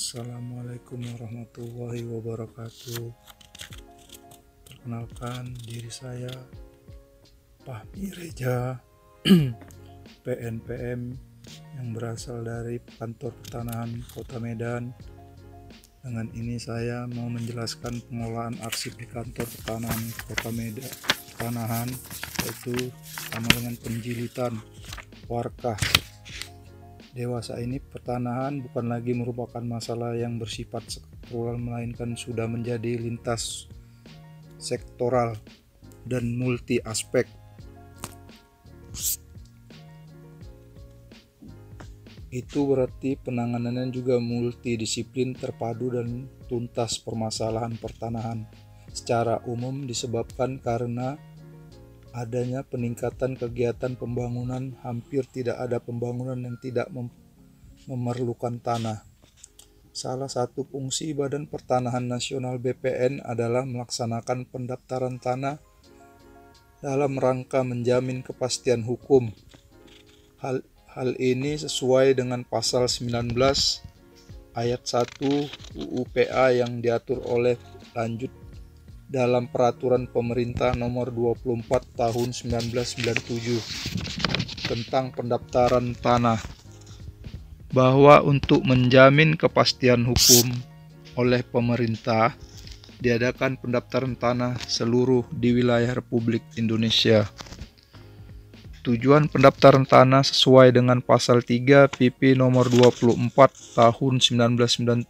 Assalamualaikum warahmatullahi wabarakatuh. Perkenalkan diri saya Fahmi Reja PNPM yang berasal dari kantor pertanahan Kota Medan. Dengan ini saya mau menjelaskan pengelolaan arsip di kantor pertanahan Kota Medan pertanahan yaitu sama dengan penjilitan warkah dewasa ini pertanahan bukan lagi merupakan masalah yang bersifat sektoral melainkan sudah menjadi lintas sektoral dan multi aspek. Itu berarti penanganannya juga multidisiplin, terpadu dan tuntas permasalahan pertanahan secara umum disebabkan karena adanya peningkatan kegiatan pembangunan, hampir tidak ada pembangunan yang tidak memerlukan tanah. Salah satu fungsi Badan Pertanahan Nasional BPN adalah melaksanakan pendaftaran tanah dalam rangka menjamin kepastian hukum. Hal, hal ini sesuai dengan pasal 19 ayat 1 UU PA yang diatur oleh lanjut dalam peraturan pemerintah nomor 24 tahun 1997 tentang pendaftaran tanah bahwa untuk menjamin kepastian hukum oleh pemerintah diadakan pendaftaran tanah seluruh di wilayah Republik Indonesia. Tujuan pendaftaran tanah sesuai dengan pasal 3 PP nomor 24 tahun 1997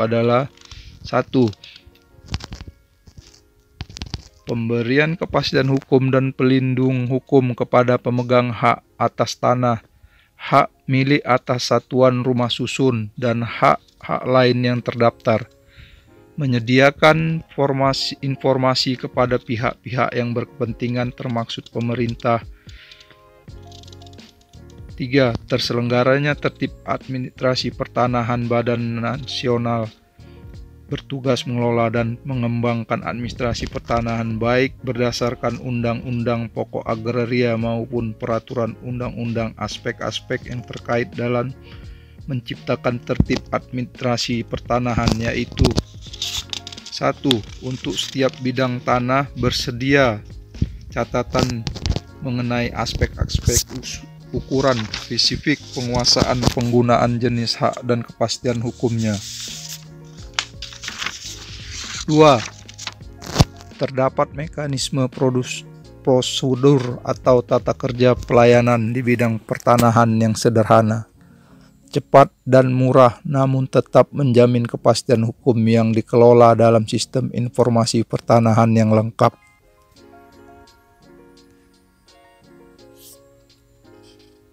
adalah 1 pemberian kepastian hukum dan pelindung hukum kepada pemegang hak atas tanah, hak milik atas satuan rumah susun, dan hak-hak lain yang terdaftar. Menyediakan informasi, informasi kepada pihak-pihak yang berkepentingan termaksud pemerintah. 3. Terselenggaranya tertib administrasi pertanahan badan nasional bertugas mengelola dan mengembangkan administrasi pertanahan baik berdasarkan undang-undang pokok agraria maupun peraturan undang-undang aspek-aspek yang terkait dalam menciptakan tertib administrasi pertanahan yaitu satu Untuk setiap bidang tanah bersedia catatan mengenai aspek-aspek ukuran spesifik penguasaan penggunaan jenis hak dan kepastian hukumnya. 2. Terdapat mekanisme produs, prosedur atau tata kerja pelayanan di bidang pertanahan yang sederhana, cepat dan murah namun tetap menjamin kepastian hukum yang dikelola dalam sistem informasi pertanahan yang lengkap.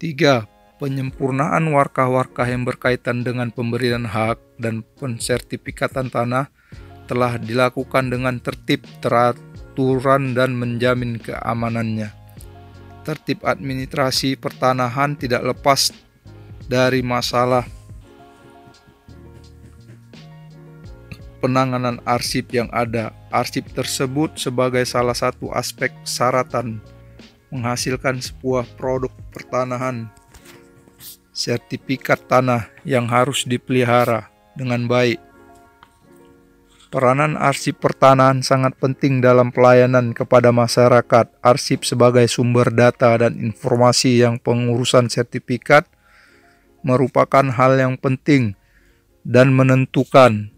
Tiga, penyempurnaan warkah-warkah yang berkaitan dengan pemberian hak dan pensertifikatan tanah telah dilakukan dengan tertib, teraturan, dan menjamin keamanannya. Tertib administrasi pertanahan tidak lepas dari masalah penanganan arsip yang ada. Arsip tersebut sebagai salah satu aspek syaratan menghasilkan sebuah produk pertanahan sertifikat tanah yang harus dipelihara dengan baik Peranan arsip pertanahan sangat penting dalam pelayanan kepada masyarakat. Arsip sebagai sumber data dan informasi yang pengurusan sertifikat merupakan hal yang penting dan menentukan,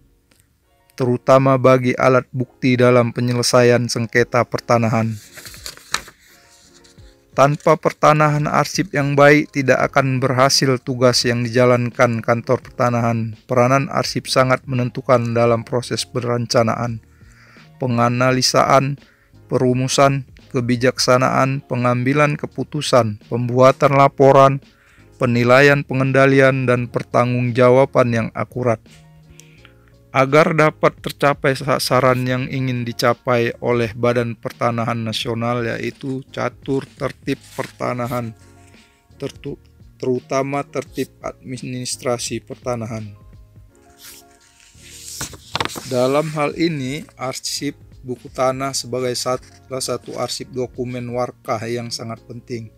terutama bagi alat bukti dalam penyelesaian sengketa pertanahan. Tanpa pertanahan arsip yang baik, tidak akan berhasil tugas yang dijalankan kantor pertanahan. Peranan arsip sangat menentukan dalam proses perencanaan, penganalisaan, perumusan, kebijaksanaan, pengambilan keputusan, pembuatan laporan, penilaian pengendalian, dan pertanggungjawaban yang akurat agar dapat tercapai sasaran yang ingin dicapai oleh Badan Pertanahan Nasional yaitu catur tertib pertanahan terutama tertib administrasi pertanahan. Dalam hal ini, arsip buku tanah sebagai salah satu arsip dokumen warkah yang sangat penting.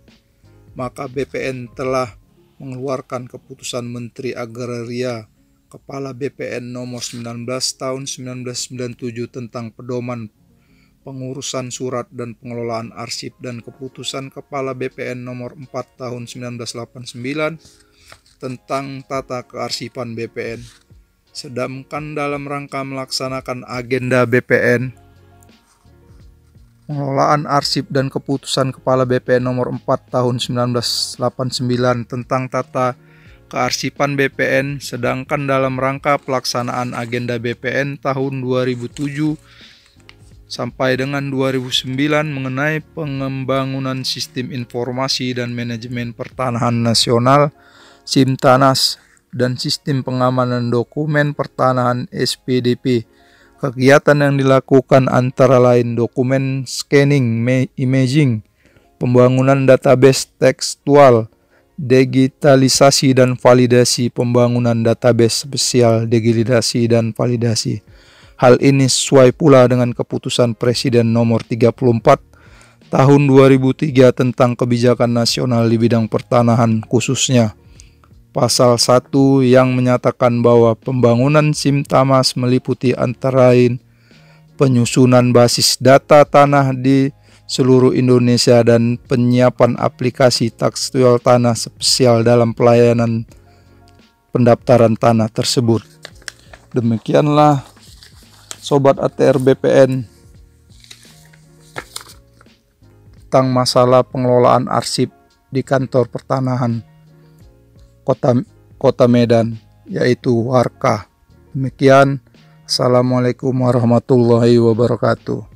Maka BPN telah mengeluarkan keputusan Menteri Agraria Kepala BPN nomor 19 tahun 1997 tentang pedoman pengurusan surat dan pengelolaan arsip dan keputusan Kepala BPN nomor 4 tahun 1989 tentang tata kearsipan BPN. Sedangkan dalam rangka melaksanakan agenda BPN, pengelolaan arsip dan keputusan Kepala BPN nomor 4 tahun 1989 tentang tata kearsipan BPN sedangkan dalam rangka pelaksanaan agenda BPN tahun 2007 sampai dengan 2009 mengenai pengembangan sistem informasi dan manajemen pertanahan nasional SIMTANAS dan sistem pengamanan dokumen pertanahan SPDP. Kegiatan yang dilakukan antara lain dokumen scanning, imaging, pembangunan database tekstual, digitalisasi dan validasi pembangunan database spesial digitalisasi dan validasi. Hal ini sesuai pula dengan keputusan Presiden nomor 34 tahun 2003 tentang kebijakan nasional di bidang pertanahan khususnya. Pasal 1 yang menyatakan bahwa pembangunan SIM Tamas meliputi antara lain penyusunan basis data tanah di seluruh Indonesia dan penyiapan aplikasi takstual tanah spesial dalam pelayanan pendaftaran tanah tersebut. Demikianlah Sobat ATR BPN tentang masalah pengelolaan arsip di kantor pertanahan kota kota Medan yaitu Warkah. Demikian Assalamualaikum warahmatullahi wabarakatuh.